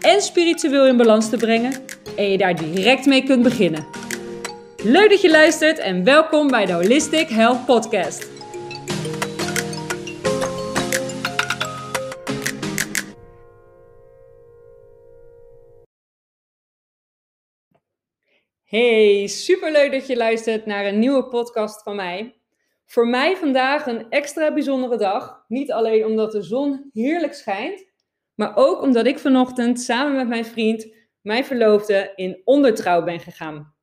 en spiritueel in balans te brengen en je daar direct mee kunt beginnen. Leuk dat je luistert en welkom bij de Holistic Health Podcast. Hey, superleuk dat je luistert naar een nieuwe podcast van mij. Voor mij vandaag een extra bijzondere dag. Niet alleen omdat de zon heerlijk schijnt, maar ook omdat ik vanochtend samen met mijn vriend, mijn verloofde, in ondertrouw ben gegaan.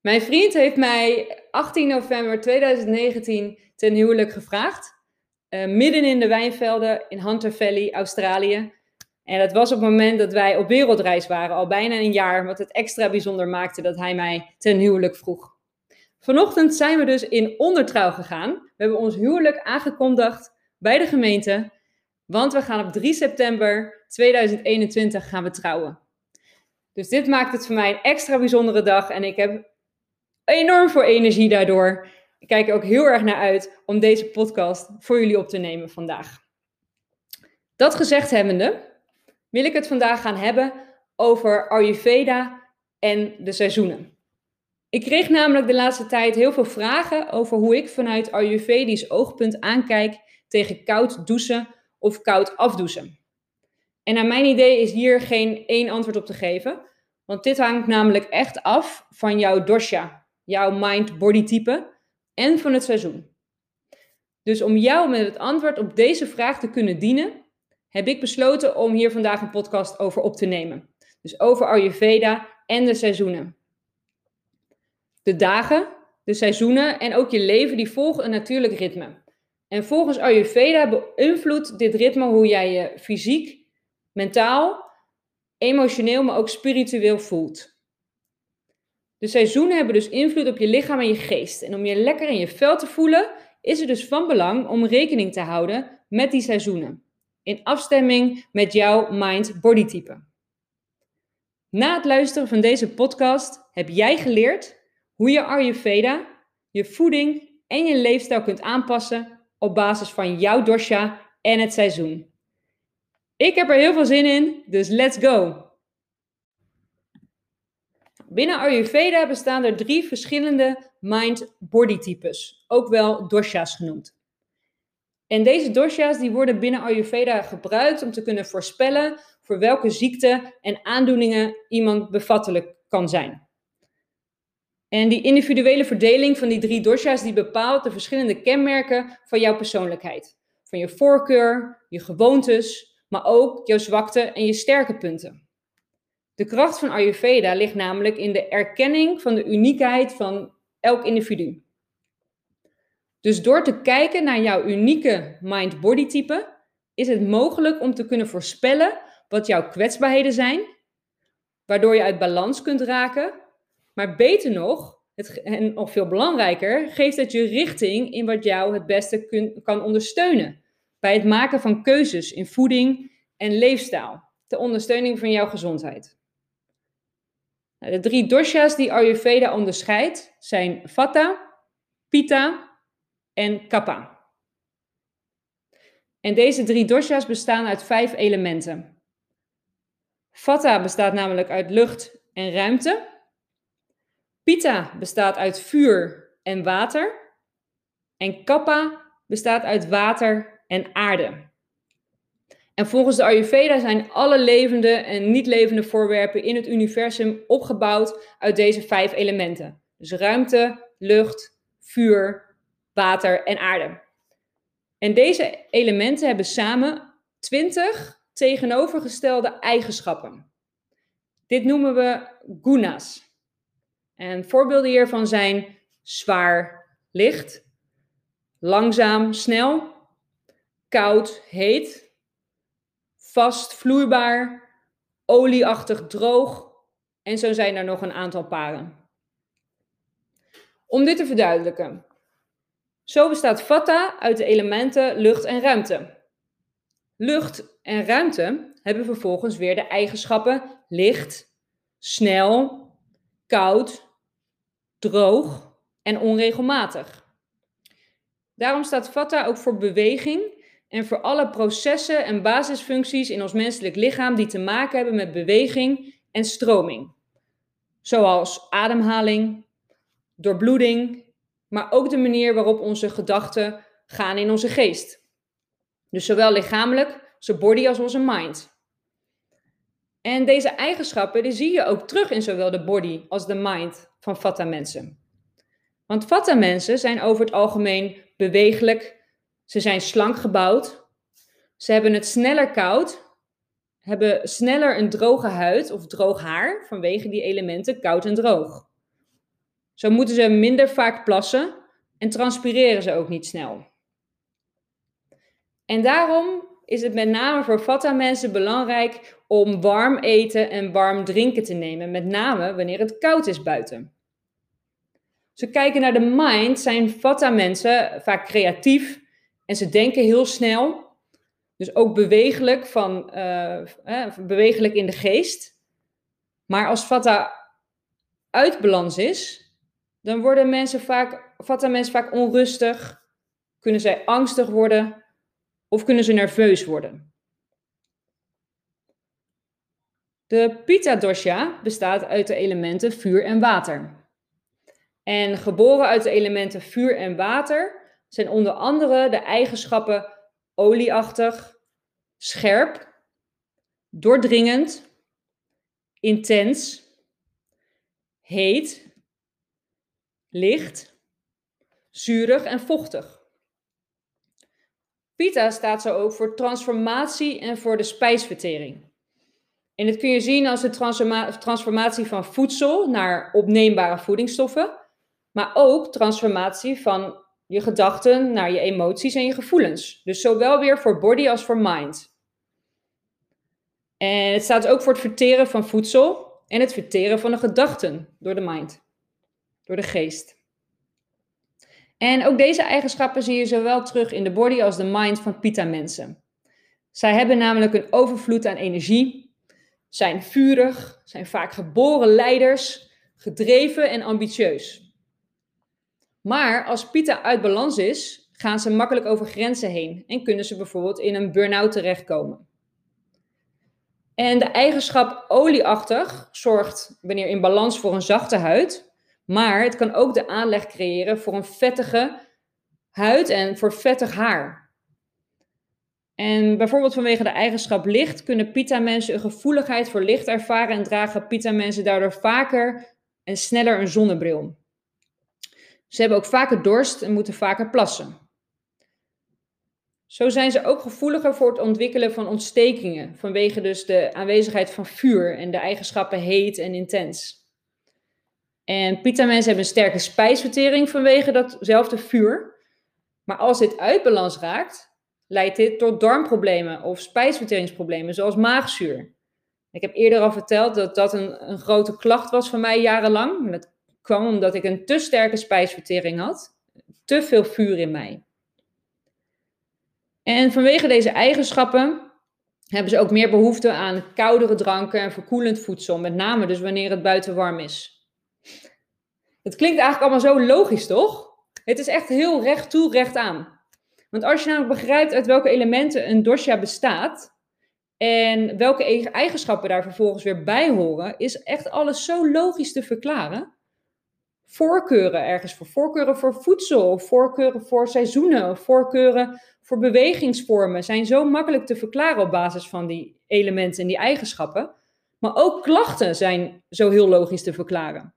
Mijn vriend heeft mij 18 november 2019 ten huwelijk gevraagd. Uh, midden in de wijnvelden in Hunter Valley, Australië. En dat was op het moment dat wij op wereldreis waren, al bijna een jaar, wat het extra bijzonder maakte dat hij mij ten huwelijk vroeg. Vanochtend zijn we dus in ondertrouw gegaan. We hebben ons huwelijk aangekondigd bij de gemeente, want we gaan op 3 september 2021 gaan we trouwen. Dus dit maakt het voor mij een extra bijzondere dag en ik heb enorm veel energie daardoor. Ik kijk er ook heel erg naar uit om deze podcast voor jullie op te nemen vandaag. Dat gezegd hebbende, wil ik het vandaag gaan hebben over Ayurveda en de seizoenen. Ik kreeg namelijk de laatste tijd heel veel vragen over hoe ik vanuit Ayurvedisch oogpunt aankijk tegen koud douchen of koud afdouchen. En naar mijn idee is hier geen één antwoord op te geven, want dit hangt namelijk echt af van jouw dosha, jouw mind-body type en van het seizoen. Dus om jou met het antwoord op deze vraag te kunnen dienen, heb ik besloten om hier vandaag een podcast over op te nemen. Dus over Ayurveda en de seizoenen. De dagen, de seizoenen en ook je leven die volgen een natuurlijk ritme. En volgens Ayurveda beïnvloedt dit ritme hoe jij je fysiek, mentaal, emotioneel, maar ook spiritueel voelt. De seizoenen hebben dus invloed op je lichaam en je geest. En om je lekker in je vel te voelen, is het dus van belang om rekening te houden met die seizoenen. In afstemming met jouw mind-body type. Na het luisteren van deze podcast heb jij geleerd hoe je Ayurveda, je voeding en je leefstijl kunt aanpassen op basis van jouw dosha en het seizoen. Ik heb er heel veel zin in, dus let's go! Binnen Ayurveda bestaan er drie verschillende mind-body types, ook wel dosha's genoemd. En deze dosha's die worden binnen Ayurveda gebruikt om te kunnen voorspellen voor welke ziekte en aandoeningen iemand bevattelijk kan zijn. En die individuele verdeling van die drie dosha's die bepaalt de verschillende kenmerken van jouw persoonlijkheid. Van je voorkeur, je gewoontes, maar ook jouw zwakte en je sterke punten. De kracht van Ayurveda ligt namelijk in de erkenning van de uniekheid van elk individu. Dus door te kijken naar jouw unieke mind-body type, is het mogelijk om te kunnen voorspellen wat jouw kwetsbaarheden zijn, waardoor je uit balans kunt raken maar beter nog, het, en nog veel belangrijker, geeft het je richting in wat jou het beste kan ondersteunen. Bij het maken van keuzes in voeding en leefstijl. Ter ondersteuning van jouw gezondheid. Nou, de drie dosha's die Ayurveda onderscheidt zijn Vata, Pitta en Kapha. En deze drie dosha's bestaan uit vijf elementen. Vata bestaat namelijk uit lucht en ruimte. Pitta bestaat uit vuur en water. En Kappa bestaat uit water en aarde. En volgens de Ayurveda zijn alle levende en niet levende voorwerpen in het universum opgebouwd uit deze vijf elementen. Dus ruimte, lucht, vuur, water en aarde. En deze elementen hebben samen 20 tegenovergestelde eigenschappen. Dit noemen we gunas. En voorbeelden hiervan zijn zwaar, licht, langzaam, snel, koud, heet, vast, vloeibaar, olieachtig droog en zo zijn er nog een aantal paren. Om dit te verduidelijken. Zo bestaat vata uit de elementen lucht en ruimte. Lucht en ruimte hebben vervolgens weer de eigenschappen licht, snel, koud, droog en onregelmatig. Daarom staat vata ook voor beweging en voor alle processen en basisfuncties in ons menselijk lichaam die te maken hebben met beweging en stroming. Zoals ademhaling, doorbloeding, maar ook de manier waarop onze gedachten gaan in onze geest. Dus zowel lichamelijk, onze body als onze mind. En deze eigenschappen die zie je ook terug in zowel de body als de mind van Vata mensen. Want Vata mensen zijn over het algemeen bewegelijk, ze zijn slank gebouwd, ze hebben het sneller koud, hebben sneller een droge huid of droog haar vanwege die elementen koud en droog. Zo moeten ze minder vaak plassen en transpireren ze ook niet snel. En daarom is het met name voor Vata-mensen belangrijk om warm eten en warm drinken te nemen, met name wanneer het koud is buiten. Als we kijken naar de mind, zijn Vata-mensen vaak creatief en ze denken heel snel. Dus ook bewegelijk, van, uh, in de geest. Maar als Vata uit balans is, dan worden mensen vaak, Vata-mensen vaak onrustig, kunnen zij angstig worden of kunnen ze nerveus worden. De Pitta dosha bestaat uit de elementen vuur en water. En geboren uit de elementen vuur en water zijn onder andere de eigenschappen olieachtig, scherp, doordringend, intens, heet, licht, zuurig en vochtig. Pita staat zo ook voor transformatie en voor de spijsvertering. En dit kun je zien als de transformatie van voedsel naar opneembare voedingsstoffen, maar ook transformatie van je gedachten naar je emoties en je gevoelens. Dus zowel weer voor body als voor mind. En het staat ook voor het verteren van voedsel en het verteren van de gedachten door de mind, door de geest. En ook deze eigenschappen zie je zowel terug in de body als de mind van Pita-mensen. Zij hebben namelijk een overvloed aan energie, zijn vurig, zijn vaak geboren leiders, gedreven en ambitieus. Maar als Pita uit balans is, gaan ze makkelijk over grenzen heen en kunnen ze bijvoorbeeld in een burn-out terechtkomen. En de eigenschap olieachtig zorgt, wanneer in balans, voor een zachte huid, maar het kan ook de aanleg creëren voor een vettige huid en voor vettig haar. En bijvoorbeeld vanwege de eigenschap licht kunnen pita-mensen een gevoeligheid voor licht ervaren en dragen pita-mensen daardoor vaker en sneller een zonnebril. Ze hebben ook vaker dorst en moeten vaker plassen. Zo zijn ze ook gevoeliger voor het ontwikkelen van ontstekingen, vanwege dus de aanwezigheid van vuur en de eigenschappen heet en intens. En pita-mensen hebben een sterke spijsvertering vanwege datzelfde vuur. Maar als dit uit balans raakt, leidt dit tot darmproblemen of spijsverteringsproblemen, zoals maagzuur. Ik heb eerder al verteld dat dat een, een grote klacht was van mij jarenlang. Dat kwam omdat ik een te sterke spijsvertering had. Te veel vuur in mij. En vanwege deze eigenschappen hebben ze ook meer behoefte aan koudere dranken en verkoelend voedsel. Met name dus wanneer het buiten warm is. Het klinkt eigenlijk allemaal zo logisch, toch? Het is echt heel recht toe, recht aan. Want als je namelijk begrijpt uit welke elementen een dosha bestaat en welke eigenschappen daar vervolgens weer bij horen, is echt alles zo logisch te verklaren. Voorkeuren ergens voor, voorkeuren voor voedsel, voorkeuren voor seizoenen, voorkeuren voor bewegingsvormen zijn zo makkelijk te verklaren op basis van die elementen en die eigenschappen. Maar ook klachten zijn zo heel logisch te verklaren.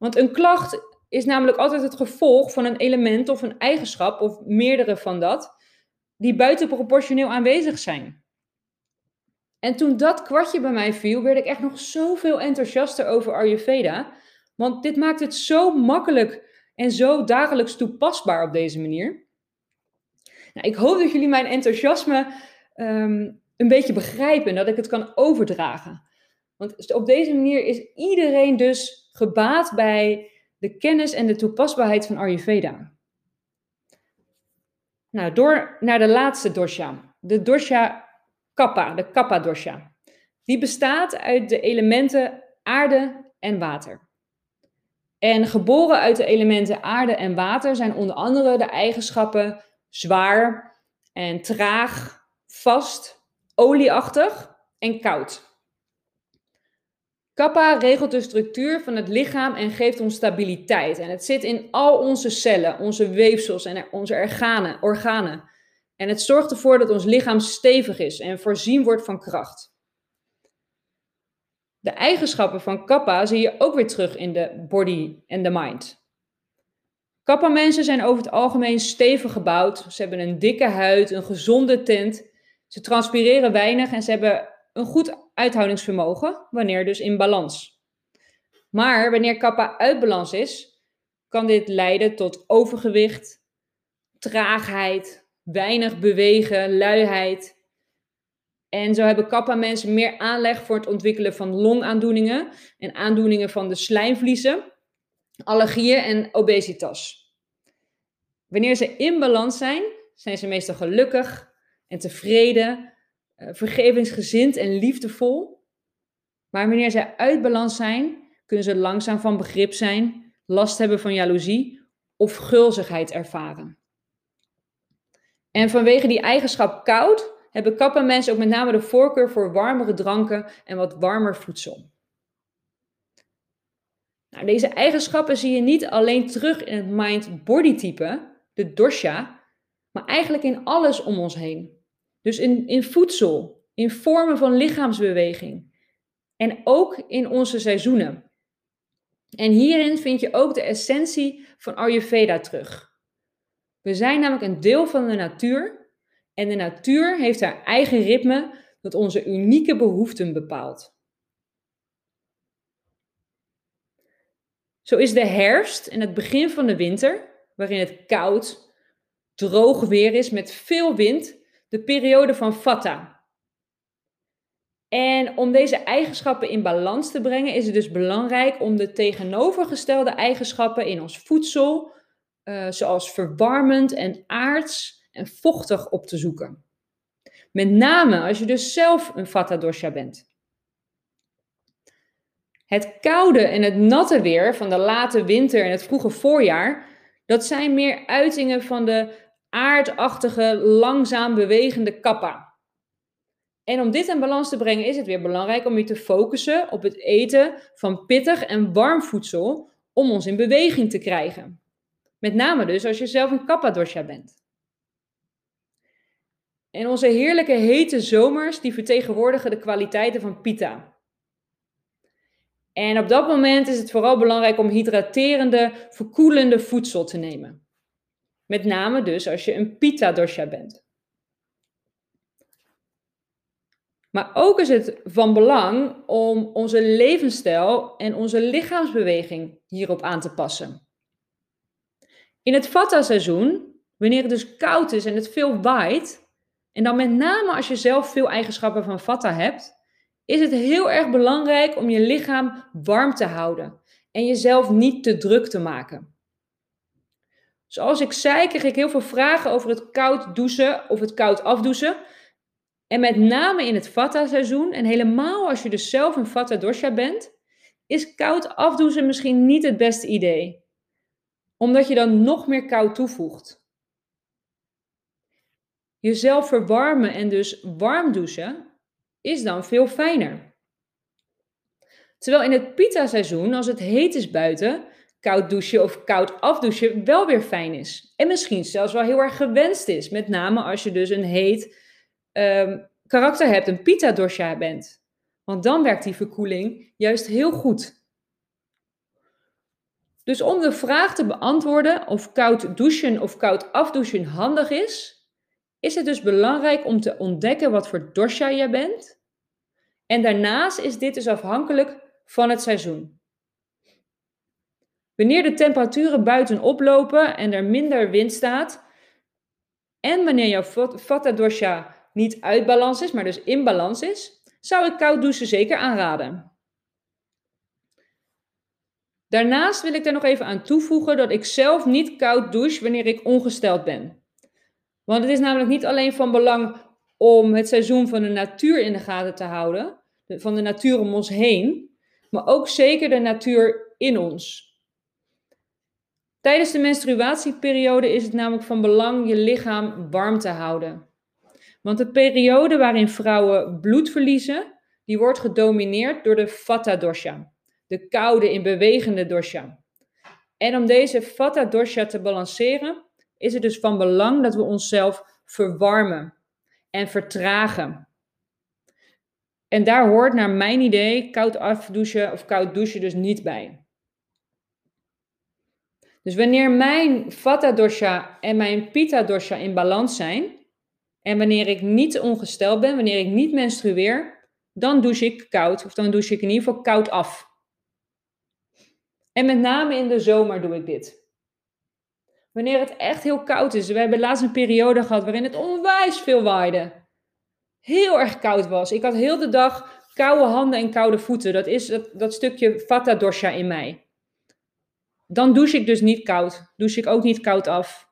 Want een klacht is namelijk altijd het gevolg van een element of een eigenschap, of meerdere van dat, die buitenproportioneel aanwezig zijn. En toen dat kwartje bij mij viel, werd ik echt nog zoveel enthousiaster over Ayurveda. Want dit maakt het zo makkelijk en zo dagelijks toepasbaar op deze manier. Nou, ik hoop dat jullie mijn enthousiasme um, een beetje begrijpen en dat ik het kan overdragen. Want op deze manier is iedereen dus gebaat bij de kennis en de toepasbaarheid van Ayurveda. Nou, door naar de laatste dosha. De dosha Kappa, de Kappa dosha. Die bestaat uit de elementen aarde en water. En geboren uit de elementen aarde en water zijn onder andere de eigenschappen zwaar en traag, vast, olieachtig en koud. Kappa regelt de structuur van het lichaam en geeft ons stabiliteit. En het zit in al onze cellen, onze weefsels en onze organen. En het zorgt ervoor dat ons lichaam stevig is en voorzien wordt van kracht. De eigenschappen van kappa zie je ook weer terug in de body en de mind. Kappa-mensen zijn over het algemeen stevig gebouwd. Ze hebben een dikke huid, een gezonde tent. Ze transpireren weinig en ze hebben een goed uithoudingsvermogen, wanneer dus in balans. Maar wanneer kappa uit balans is, kan dit leiden tot overgewicht, traagheid, weinig bewegen, luiheid. En zo hebben kappa-mensen meer aanleg voor het ontwikkelen van longaandoeningen en aandoeningen van de slijmvliezen, allergieën en obesitas. Wanneer ze in balans zijn, zijn ze meestal gelukkig en tevreden, vergevingsgezind en liefdevol. Maar wanneer ze uit balans zijn, kunnen ze langzaam van begrip zijn, last hebben van jaloezie of gulzigheid ervaren. En vanwege die eigenschap koud hebben kappa mensen ook met name de voorkeur voor warmere dranken en wat warmer voedsel. Nou, deze eigenschappen zie je niet alleen terug in het mind-body type, de dosha, maar eigenlijk in alles om ons heen. Dus in, in voedsel, in vormen van lichaamsbeweging en ook in onze seizoenen. En hierin vind je ook de essentie van Ayurveda terug. We zijn namelijk een deel van de natuur en de natuur heeft haar eigen ritme dat onze unieke behoeften bepaalt. Zo is de herfst en het begin van de winter waarin het koud, droog weer is met veel wind, de periode van Vata. En om deze eigenschappen in balans te brengen, is het dus belangrijk om de tegenovergestelde eigenschappen in ons voedsel, uh, zoals verwarmend en aards en vochtig, op te zoeken. Met name als je dus zelf een Vata dosha bent. Het koude en het natte weer van de late winter en het vroege voorjaar dat zijn meer uitingen van de aardachtige, langzaam bewegende kappa. En om dit in balans te brengen is het weer belangrijk om je te focussen op het eten van pittig en warm voedsel om ons in beweging te krijgen. Met name dus als je zelf een kappa dosha bent. En onze heerlijke hete zomers die vertegenwoordigen de kwaliteiten van pita. En op dat moment is het vooral belangrijk om hydraterende, verkoelende voedsel te nemen. Met name dus als je een pita dosha bent. Maar ook is het van belang om onze levensstijl en onze lichaamsbeweging hierop aan te passen. In het Vata-seizoen, wanneer het dus koud is en het veel waait, en dan met name als je zelf veel eigenschappen van Vata hebt, is het heel erg belangrijk om je lichaam warm te houden en jezelf niet te druk te maken. Zoals ik zei, kreeg ik heel veel vragen over het koud douchen of het koud afdouchen. En met name in het Vata-seizoen, en helemaal als je dus zelf een Vata dosha bent, is koud afdouchen misschien niet het beste idee. Omdat je dan nog meer koud toevoegt. Jezelf verwarmen en dus warm douchen is dan veel fijner. Terwijl in het pita-seizoen, als het heet is buiten, koud douchen of koud afdouchen wel weer fijn is. En misschien zelfs wel heel erg gewenst is. Met name als je dus een heet um, karakter hebt, een pita-dosha bent. Want dan werkt die verkoeling juist heel goed. Dus om de vraag te beantwoorden of koud douchen of koud afdouchen handig is, is het dus belangrijk om te ontdekken wat voor dosha je bent. En daarnaast is dit dus afhankelijk van het seizoen. Wanneer de temperaturen buiten oplopen en er minder wind staat, en wanneer jouw vata dosha niet uit balans is, maar dus in balans is, zou ik koud douchen zeker aanraden. Daarnaast wil ik er nog even aan toevoegen dat ik zelf niet koud douche wanneer ik ongesteld ben. Want het is namelijk niet alleen van belang om het seizoen van de natuur in de gaten te houden, van de natuur om ons heen, maar ook zeker de natuur in ons. Tijdens de menstruatieperiode is het namelijk van belang je lichaam warm te houden. Want de periode waarin vrouwen bloed verliezen, die wordt gedomineerd door de Vata dosha, de koude in bewegende dosha. En om deze Vata dosha te balanceren, is het dus van belang dat we onszelf verwarmen en vertragen. En daar hoort naar mijn idee koud afdouchen of koud douchen dus niet bij. Dus wanneer mijn Vata dosha en mijn Pitta dosha in balans zijn, en wanneer ik niet ongesteld ben, wanneer ik niet menstrueer, dan douche ik koud, of dan douche ik in ieder geval koud af. En met name in de zomer doe ik dit. Wanneer het echt heel koud is. We hebben laatst een periode gehad waarin het onwijs veel waaide. Heel erg koud was. Ik had heel de dag koude handen en koude voeten. Dat is dat, dat stukje vata dosha in mij. Dan douche ik dus niet koud. Douche ik ook niet koud af.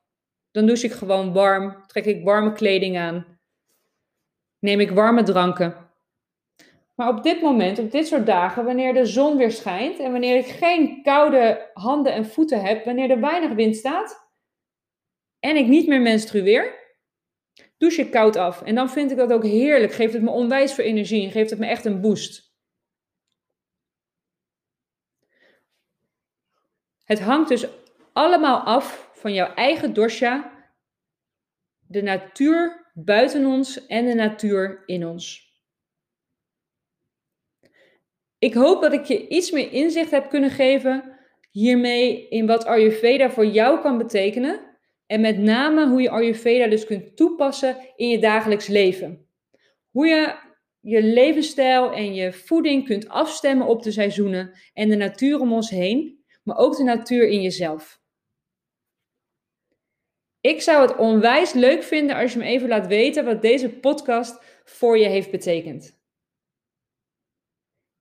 Dan douche ik gewoon warm. Trek ik warme kleding aan. Neem ik warme dranken. Maar op dit moment, op dit soort dagen, wanneer de zon weer schijnt en wanneer ik geen koude handen en voeten heb, wanneer er weinig wind staat en ik niet meer menstrueer, douche ik koud af. En dan vind ik dat ook heerlijk. Geeft het me onwijs veel energie en geeft het me echt een boost. Het hangt dus allemaal af van jouw eigen dosha, de natuur buiten ons en de natuur in ons. Ik hoop dat ik je iets meer inzicht heb kunnen geven hiermee in wat Ayurveda voor jou kan betekenen. En met name hoe je Ayurveda dus kunt toepassen in je dagelijks leven. Hoe je je levensstijl en je voeding kunt afstemmen op de seizoenen en de natuur om ons heen, maar ook de natuur in jezelf. Ik zou het onwijs leuk vinden als je me even laat weten wat deze podcast voor je heeft betekend.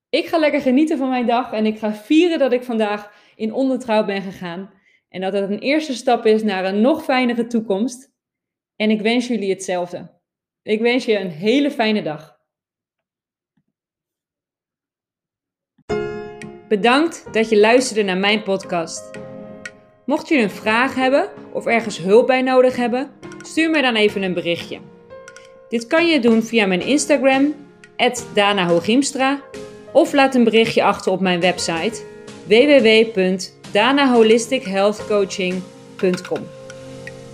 Ik ga lekker genieten van mijn dag en ik ga vieren dat ik vandaag in ondertrouw ben gegaan. En dat het een eerste stap is naar een nog fijnere toekomst. En ik wens jullie hetzelfde. Ik wens je een hele fijne dag. Bedankt dat je luisterde naar mijn podcast. Mocht je een vraag hebben of ergens hulp bij nodig hebben, stuur mij dan even een berichtje. Dit kan je doen via mijn Instagram, Dana of laat een berichtje achter op mijn website www.danaholistichealthcoaching.com.